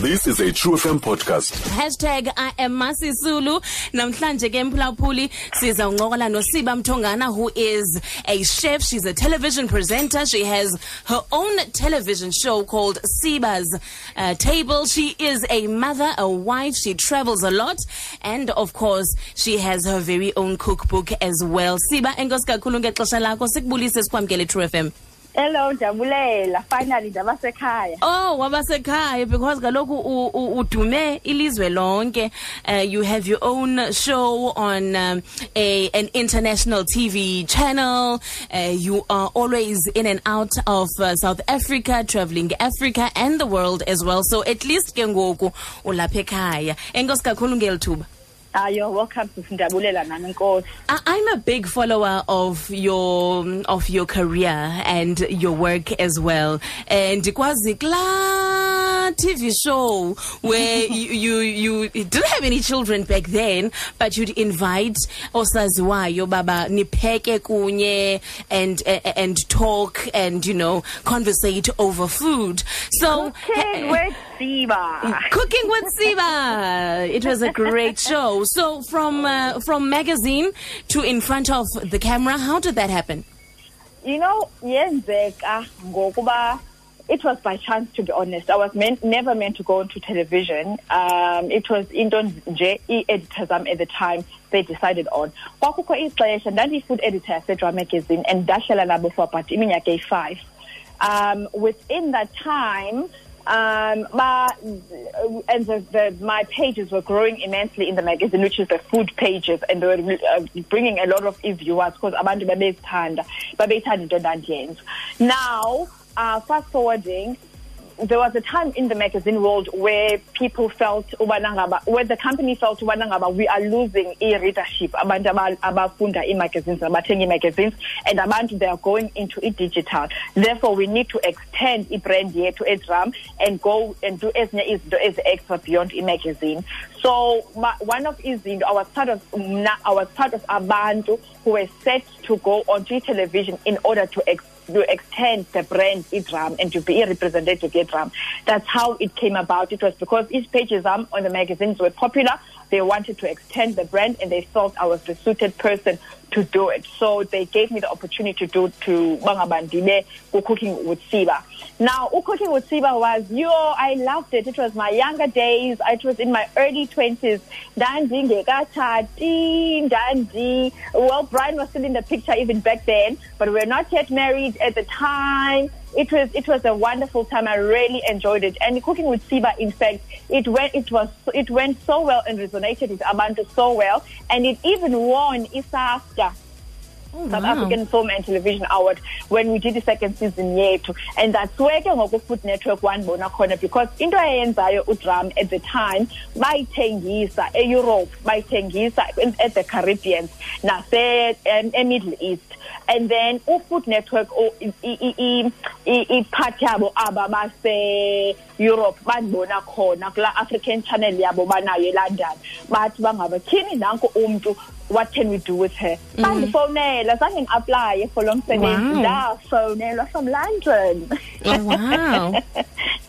This is a True FM podcast. Hashtag I am Masisulu. Namhlanje ke mphulaphuli siza uncokola noSiba Mtongana who is a chef. She's a television presenter. She has her own television show called Siba's uh, Table. She is a mother, a wife. She travels a lot. And of course, she has her very own cookbook as well. Siba, enkosi kakhulu ngexesha lakho. Sikubulise sikwamkele True FM. Hello njabulela finally ndabasekhaya. Oh wabasekhaya because kaloku udume ilizwe lonke. Uh, you have your own show on um, a an international TV channel. Uh, you are always in and out of uh, South Africa traveling Africa and the world as well. So at least ke ngoku ulapha ekhaya. Enkosi kakhulu ngelithuba you're welcome to Ndabulela nami I- I'm a big follower of your of your career and your work as well. And kwazi kla TV show where you, you you didn't have any children back then, but you'd invite osaziwayo baba nipheke kunye and and talk and you know conversate over food. So Cooking eh, eh, with Siba Cooking with Siba. It was a great show. So from uh, from magazine to in front of the camera, how did that happen? You know yenzeka ngokuba it was by chance to be honest I was meant, never meant to go into television um it was into nje i-editors zam at the time they decided on kwakukho ixesha ndandiyi-food editor yasedra magazine and ndahlala nabo for about iminyaka eyi-five um within that time um ba, and the, the, my pages were growing immensely in the magazine which is the food pages and they were uh, bringing a lot of viewers because abantu babezithanda babeyithanda into now uh, fast forwarding there was a time in the magazine world where people felt where the company felt we are losing i-readership abantu aba- abafunda ii-magazines ii-magazines and abantu they are going into i-digital. Therefore we need to extend i-brand yethu edrum and go and do ezinye izinto ezi-extra beyond i-magazine. So one of izinto i was part of was part of abantu who were set to go onto i-television in order to ex to extend the brand idrum and to be a representative idrum. That's how it came about. It was because each pages um, on the magazines were popular. They wanted to extend the brand and they felt I was the suited person to do it. So they gave me the opportunity to do to Bangabandile cooking with Siba. Now, cooking with Siba was, yo, I loved it. It was my younger days. It was in my early 20s. Dandi ngekatshati, Dandi. Well, Brian was still in the picture even back then, but we were not yet married at the time. It was it was a wonderful time. I really enjoyed it. And cooking with Siba, in fact, it went it was it went so well and resonated with Abantu so well, and it even won ISAFTA. Oh, South wow. African Film and Television Award when we did the second season yethu and that's where ke ngoku Food Network wanibona khona because into ayenzayo udrum at the time bayithengisa e-Europe bayithengisa at the Caribbean nase e-Middle East and then uFood Network o- i- i- i- i- ipart yabo aba base Europe bandibona khona kula African channel yabo banayo eLondon. Bathi bangaba tyhini nanku umntu what can we do with her? Bandifonela zange ngi-aplaye for lo msebenzi Wow. ndafonelwa from london. Oh, wow.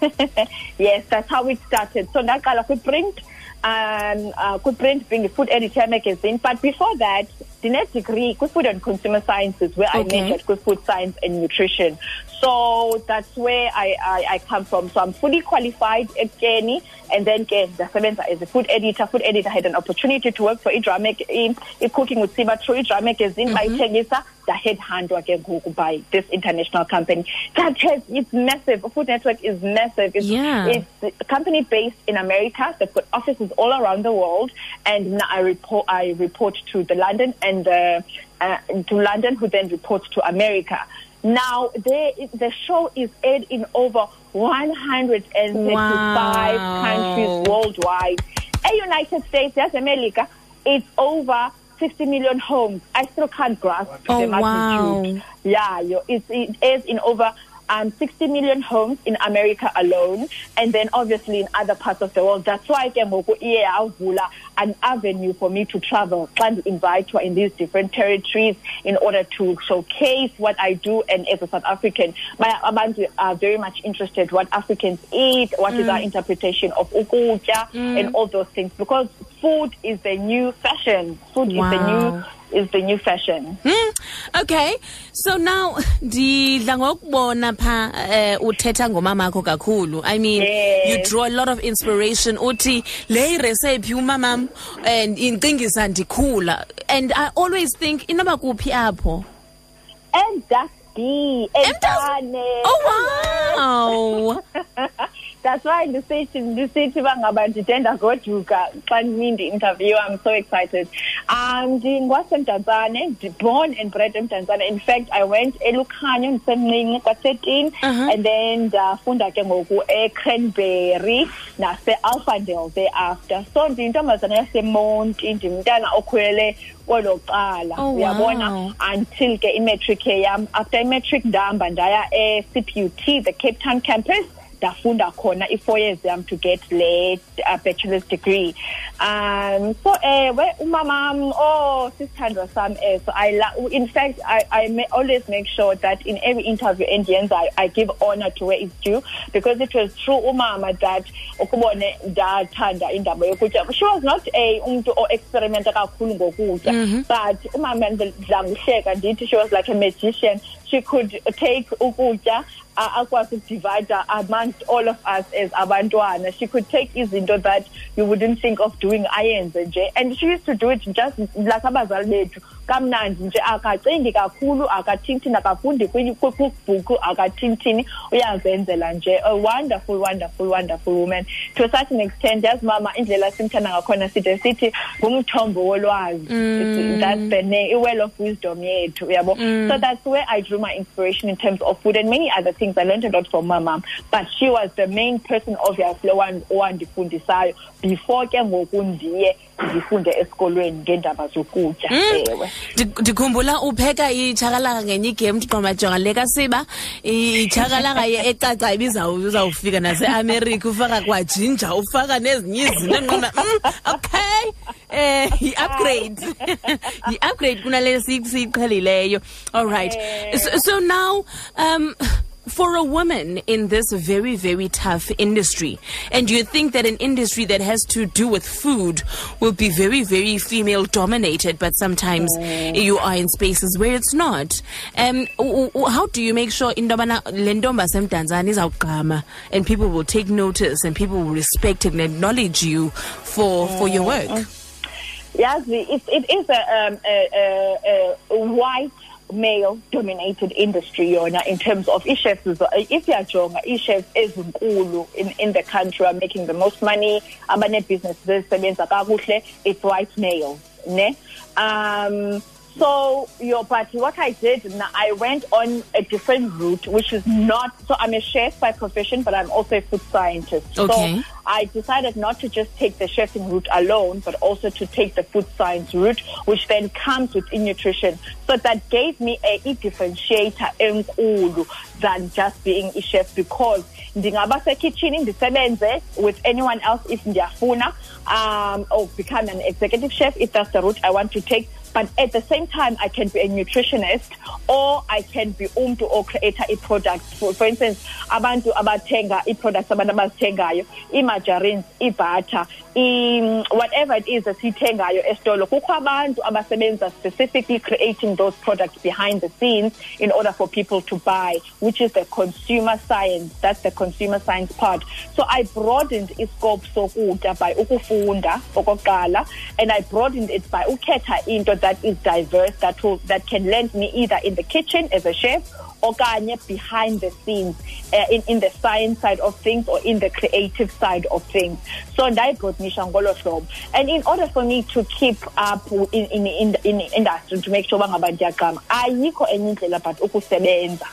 yes that's how it started. So ndaqala kwiprint um uh, kwiprint being a food editor magazine. But before that ndine-degree kwi-food and consumer sciences where Okay. i majored kwi-food science and nutrition. So that's where I, I, I come from. So i'm fully qualified at Kenny and then the ndasebenza as a food editor food editor had an opportunity to work for idra in cooking with siba through idra mm-hmm. magazine bayithengisa ndaheadhuntwa ke ngoku by this international company. That has it's massive. Food network is massive. It's, Yeah. it's a company based in America. They've got offices all around the world, and now I report I report to the London and uh, uh, to London, who then reports to America. Now, they, the show is aired in over 135 Wow. countries worldwide. A United States, yes, America, it's over 60 million homes. I still can't grasp Oh, the magnitude. wow. Yeah, it's, it is in over um, 60 million homes in America alone, and then obviously in other parts of the world. That's why ke ngoku iye yavula an avenue for me to travel and invite you in these different territories in order to showcase what I do. And as a South African, my abantu are very much interested what Africans eat, what is our interpretation of ukutya, and all those things because food is the new fashion. Food is the new is the new fashion. Hmm. Okay. So now ndidla ngokubona pha eh uthetha ngomamakho kakhulu. I mean, Yes. you draw a lot of inspiration uthi le recipe umamam and incingisa ndikhula. And I always think inoba kuphi apho? And that's B. Entane. Oh wow. That's why ndisithi ndisithi bangaba ndidenda goduka xa ndimindi interview I'm so excited. Um ndingwasemdantsane born and bred emdantsane. In fact I went elukhanyo ndisemncinci kwa-13 Uh-huh. and then ndafunda ke ngoku eCranberry nase-Alphandale thereafter. So ndiyintombazana yasemonti ndimntana okhulele kwelo cala Oh, uyabona wow. until ke imatric yam after imatric ndahamba ndaya e-CPUT the Cape Town campus ndafunda khona i-four years yam to get le uh, bachelor's degree. Um so ewe umamam oh sisithandwa sam eso. I la in fact i, I always make sure that in every interview endiyenzayo i give honor to where it's due because it was through umama that ukubone ndathanda indaba yokutya. She was not a umntu o-experimenta kakhulu ngokutya but umama ndidla ngohleka ndithi she was like a magician. She could take ukutya akwazi ukudivida amongst all of us as abantwana. She could take izinto that you wouldn't think of doing nje. And she used to do it just like abazali bethu kamnandi nje akacingi kakhulu akathinthini akafundi kwi- kwi- kwibhuku akathinthini uyazenzela nje a wonderful wonderful wonderful woman. To a certain extent yazi mama indlela simthanda ngakhona side sithi ngumthombo wolwazi. It's- that's the name i-well of wisdom yethu uyabo so that's where i drew my inspiration in terms of food and many other things. I learned a lot from my mom but she was the main person obviously owan- owandifundisayo. Before ke ngoku ndiye ndifunde esikolweni ngeendaba zokutya ewe. Ndi- ndikhumbula upheka itshakalaka ngenye igame ndiqomajonga le kasiba i- itshakalaka ye- ecaca ibizawu- izawufika naseamerika ufaka kwajinja ufaka nezinye izinto endiqonda mm, okay eh yi-upgrade yi-upgrade kunale siyi- siyiqhelileyo. All right. So, so now um for a woman in this very, very tough industry, and you think that an industry that has to do with food will be very, very female dominated, but sometimes you are in spaces where it's not. Um, how do you make sure indobana lendomba semdanzani izawugqama and people will take notice and people will respect and acknowledge you for for your work? Yes, it, it is a, um, a, a, a white male dominated industry yona in terms of i-chefs if yajonga i-chefs ezinkulu in, in the country are making the most money. Abaneebhizinesi ezisebenza kakuhle it's white males ne? Um so your but what I did now I went on a different route which is not so I'm a chef by profession but I'm also a food scientist. Okay. so I decided not to just take the chefing route alone, but also to take the food science route, which then comes within nutrition. So that gave me a, differentiator enkulu than just being a chef because ndingaba sekitchen ndisebenze with anyone else if ndiyafuna um, or become an executive chef if that's the route I want to take. But at the same time, I can be a nutritionist or I can be umntu or creator a product. For, for instance, abantu abathenga i-products abantu abazithengayo, i-margarines, i-butter, whatever it is esiyithengayo esitolo. Kukho abantu abasebenza specifically creating those products behind the scenes in order for people to buy, which is the consumer science. That's the consumer science part. So I broadened iscope sokutya by ukufunda okokuqala and I broadened it by ukhetha into that is diverse that will that can lend me either in the kitchen as a chef okanye behind the scenes uh, in, in the science side of things or in the creative side of things. So ndayibroadenisha ngolo hlobo. And in order for me to keep up in, in, in, in industry to make sure ngaba ndiyagqama ayikho enye indlela but ukusebenza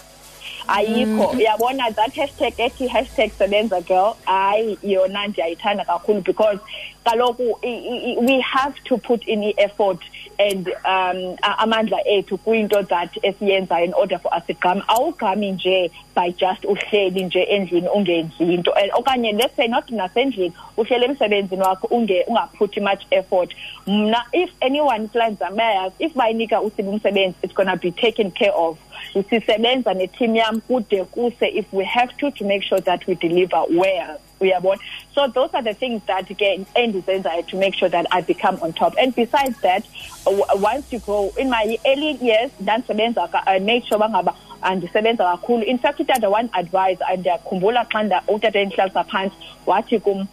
ayikho. Uyabona that hashtag ethi hashtag sebenza girl. Hayi yona ndiyayithanda kakhulu because kaloku i- i- i- we have to put in i-effort and um a- amandla ethu kwinto that esiyenzayo in order for us igqame awugqami nje by just uhleli nje endlini ungenzi into. And okanye let's say not nasendlini uhleli emsebenzini wakho unge ungaphuthi much effort. Mna if anyone plans zam bayayazi if bayinika usiba umsebenzi it's gonna be taken care of. Sisebenza neteam yam kude kuse if we have to to make sure that we deliver well. Uyabona? So those are the things that ke endizenzayo to make sure that i become on top. And besides that once you grow in my early years ndandisebenza i uh, made sure bangaba uh, andisebenza kakhulu. In fact utata one advice ndiyakhumbula xa utata endihlalisa phantsi wathi kum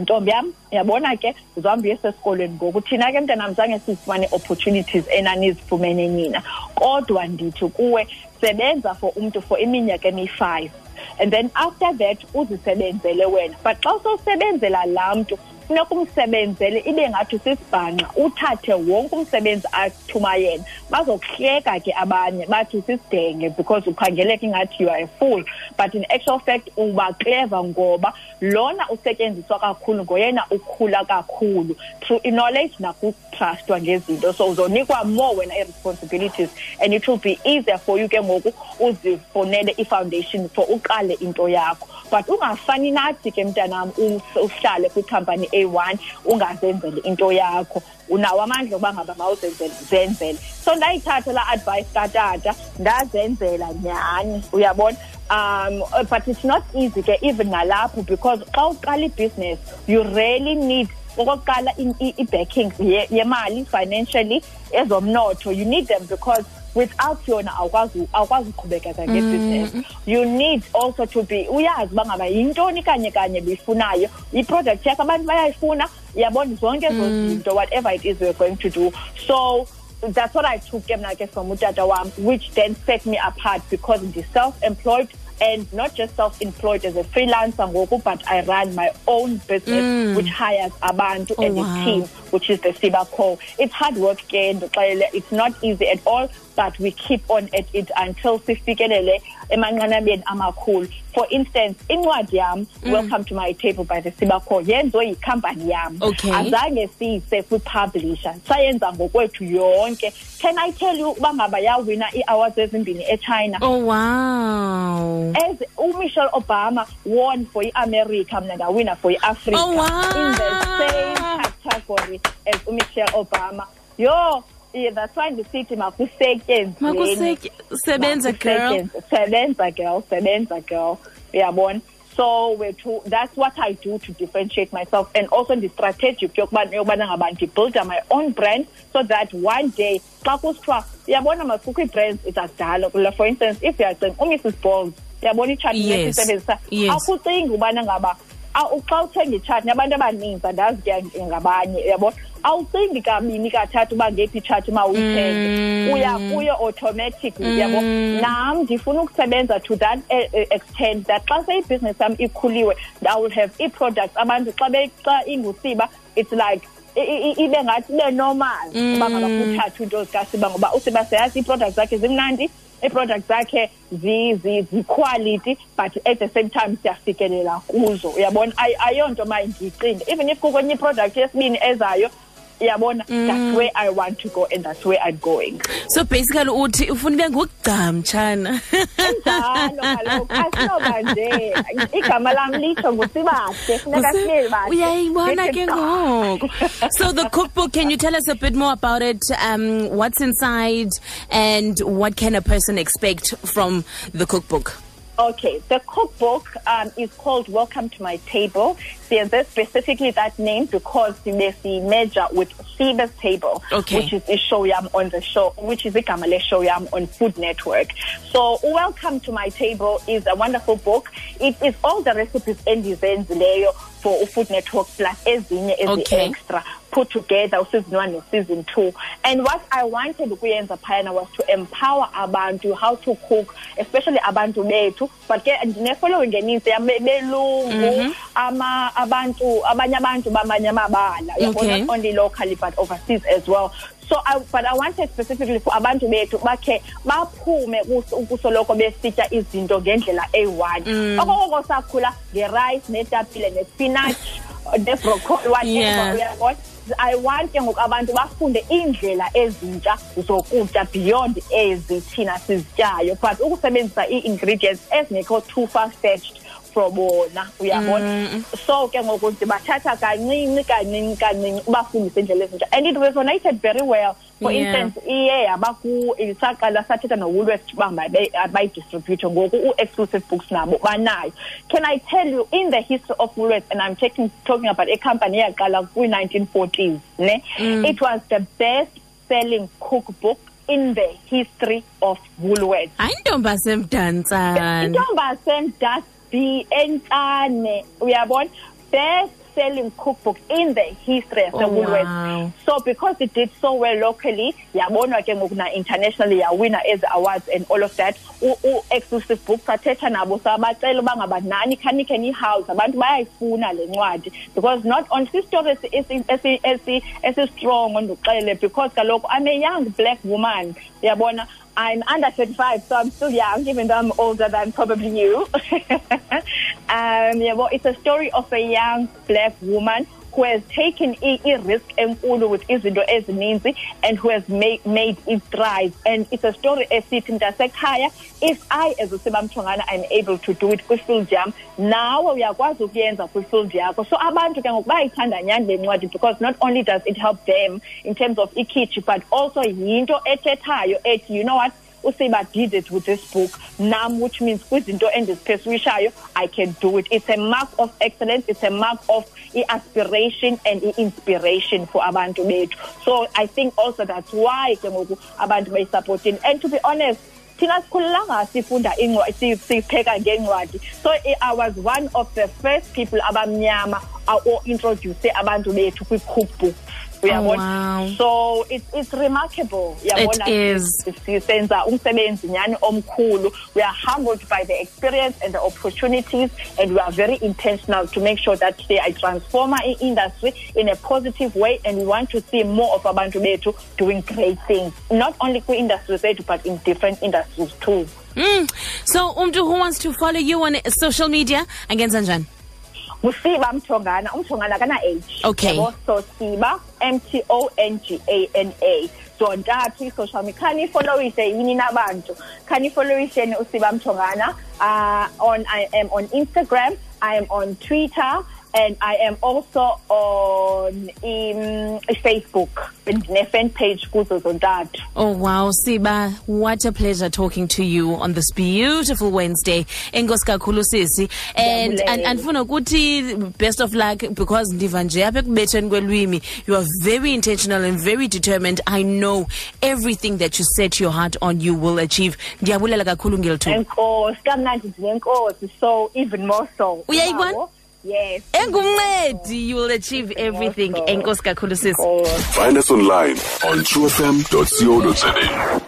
ntombi yam yabona ke uzohamba uye sesikolweni ngoku. Thina ke mntanam zange sizifumane opportunities enanizifumene nina. Kodwa ndithi kuwe sebenza for umntu for iminyaka emi-five. And then after that uzisebenzele wena. But xa usowusebenzela laa mntu funeka umsebenzele ibe ngathi usisibhanqa uthathe wonke umsebenzi athuma yena. Bazokuhleka ke abanye bathi usisidenge because ukhangeleka ingathi you are a fool. But in actual fact uba clever ngoba lona usetyenziswa kakhulu ngoyena ukhula kakhulu. Through knowledge nakutrustwa ngezinto. So uzonikwa more wena i-responsibilities and it will be easier for you ke ngoku uzifunele i-foundation for uqale into yakho. But ungafani nathi ke mntanam us- uhlale kwikhampani eyi-one ungazenzeli into yakho unawo amandla okuba ngaba mawuzenzele zenzele so ndayithatha laa advice katata ndazenzela nyhani uyabona um uh, but it's not easy ke even nalapho because xa uqala ibhiziness you really need okokuqala i- i- i-backing ye- yemali financially ezomnotho you need them because without yona awukwazi awukwazi uqhubekeka ngebusiness mm. you need also to be uyazi uba ngaba yintoni kanye kanye bifunayo i-product yakho abantu bayayifuna. Yabona zonke ezo mm. zinto whatever it is we're going to do. So that's what I took ke mna ke from utata which then set me apart because ndi self-employed and not just self-employed as a freelancer ngoku but I run my own business mm. which hires abantu Oh, as a wow. team which is the Siba Co. It's hard work ke ndixelele it's not easy at all but we keep on at it until sifikelele emanqanabeni amakhulu for instance incwadi yam welcome mm. to my table by the Siba Co. yenziwe yikhampani yam Okay. azange siyise kwi-publisher sayenza ngokwethu yonke can i tell you uba ngaba yawina ii-awards ezimbini echina Oh wow. as umichelle obama won for i-america mna ndawina for i-africa Oh, wow. in the same category as umichelle obama yo yeah, that's why ndisithi makusetyenzweni Makuseke sebenza girl. Makusetyenzwe. sebenza girl sebenza girl uyabona so wethu that's what i do to differentiate myself and also ndi-strategic yokubana yokubana ngaba ndibuilda my own brand so that one day xa kusithiwa uyabona masikukho ii-brands ezakudala kula for instance if uyacinga oh, umrs balls uyabona itshatni Yes. lesisebenzisa Yes. akucingi ubana ngaba xa uthenga itshatni abantu abaninzi andazi ke ngabanye uyabona awucingi kabini kathathu uba ngephi itshatni uma uyithenge Mm. uya kuyo automatically uyabo? Nam ndifuna ukusebenza to that eh, eh, extent that xa seyibhizinesi yam ikhuliwe i will have ii-products. Abantu xa xa ingusiba it's like ibe ngathi ibe normal. Uba ngaba kuthathwa into zikasiba ngoba usiba seyazi ii-products zakhe zimnandi ii-products zakhe zi- zi- zi-quality but at the same time siyafikelela kuzo. Uyabona? Ay- ayonto ma ndiyicinge even if kukwenye iproduct yesibini ezayo uyabona that's where i want to go and that's where i'm going. So basically uthi ufuna ube ngugcam chana. njalo kaloku asinoba nje igama lam litsho ngusibahle funeka sibe bahle uyayibona ke ngoku. So the cookbook can you tell us a bit more about it? Um what's inside and what can a person expect from the cookbook Okay, the cookbook um, is called Welcome to My Table. Siyenze specifically that name because we measure with Siba's Table, Okay. which is the show yam on the show, which is the Gamale show yam on Food Network. So, Welcome to My Table is a wonderful book. It is all the recipes and designs leyo for Food Network plus ezinye ezi Okay. extra put together season one and season two. And what I wanted ukuyenza phayana was to empower abantu how to cook, especially abantu bethu. But ke ndine-following enintsi belungu, ama abantu abanye abantu bamanye amabala. Not only locally but overseas as well. so I, but i wanted specifically for abantu bethu bakhe baphume kus- ukusoloko besitya izinto ngendlela eyi-one Mm. okokoko sakhula ngerice netapile nespinach nebroccoli Yeah. whatever uyabona i want ke ngoku abantu bafunde iindlela ezintsha zokutya beyond ezi thina sizityayo but ukusebenzisa ii-ingredients ezingekho too far fetched for bona uyabona so ke ngoku ndibathatha kancinci kancinci kancinci ubafundise iindlela ezintsha. And it resonated very well. For instance, Yeah. instance iye yabaku saqala sathetha nowoolworth uba bayidistribute ngoku u-exclusive books nabo banayo. Can i tell you in the history of woolworth and i'm taking, talking about a company eyaqala kwi-1940s ne? Mm. It was the best selling cookbook in the history of woolworth hayi ntombi intombasemdasby entane uyabona best selling cookbook in the history of the Oh, wow. so because it did so well locally yabonwa ke ngoku na internationally yawina ezi awards and all of that u-exclusive books sathetha nabo sabacela uba ngaba nani khanikhe nihouse abantu bayayifuna le ncwadi because not on sistory esistrongo ndikuxelele because kaloku i'm a young black woman uyabona I'm under 35, so I'm still young, even though I'm older than probably you. um, yeah, well, it's a story of a young black woman who has taken a, risk enkulu with izinto ezininzi and who has made, made it thrive. And it's a story esithi mntasekhaya, if I as usiba mtongana am able to do it kwi-field yam, nawe uyakwazi ukuyenza kwi-field yakho. So abantu ke ngoku bayayithanda nyani le ncwadi because not only does it help them in terms of ikitchi, but also yinto ethethayo ethi, you know what, usiba did it with this book. Nam which means kwizinto endizipheswishayo i can do it. It's a mark of excellence it's a mark of i-aspiration and i-inspiration for abantu bethu. So i think also that's why ke ngoku abantu bayisapotini and to be honest thina sikhululanga sifunda sipheka ngeencwadi. So i was one of the first people abamnyama o-introduce abantu bethu kwi-cookbook uyabona wow. so it's, it's remarkable uyabona is. sisenza umsebenzi nyani omkhulu we are humbled by the experience and the opportunities and we are very intentional to make sure that they are transformer i-industry in a positive way and we want to see more of abantu bethu doing great things not only kwi-industry zethu but in different industries too Mm. So, umntu who wants to follow you on social media, angenza njani? Ngusiba mtongana umthongana kana-h Okay. Yabo? so siba m-t-o-n-g-a-n-a zontathu i-social media. Khanifolowise yini nabantu khanifolowisheni usiba mtongana uh, on i am on instagram. I am on twitter and i am also on um, facebook ndine-fan page kuzo zontathu Oh wow, Siba, what a pleasure talking to you on this beautiful Wednesday. Enkosi kakhulu sisi. And and andifuna ukuthi best of luck because ndiva nje apha ekubetheni kwelwimi you are very intentional and very determined. I know everything that you set your heart on you will achieve. Ndiyabulela kakhulu ngelithuba. enkosi kamnandi ndinenkosi so even more so Uyayibona? Yabo? Yes Engumncedi, you will achieve everything. Enkosi kakhulu sisi. Enkosi. Find us online on truefm.co.za.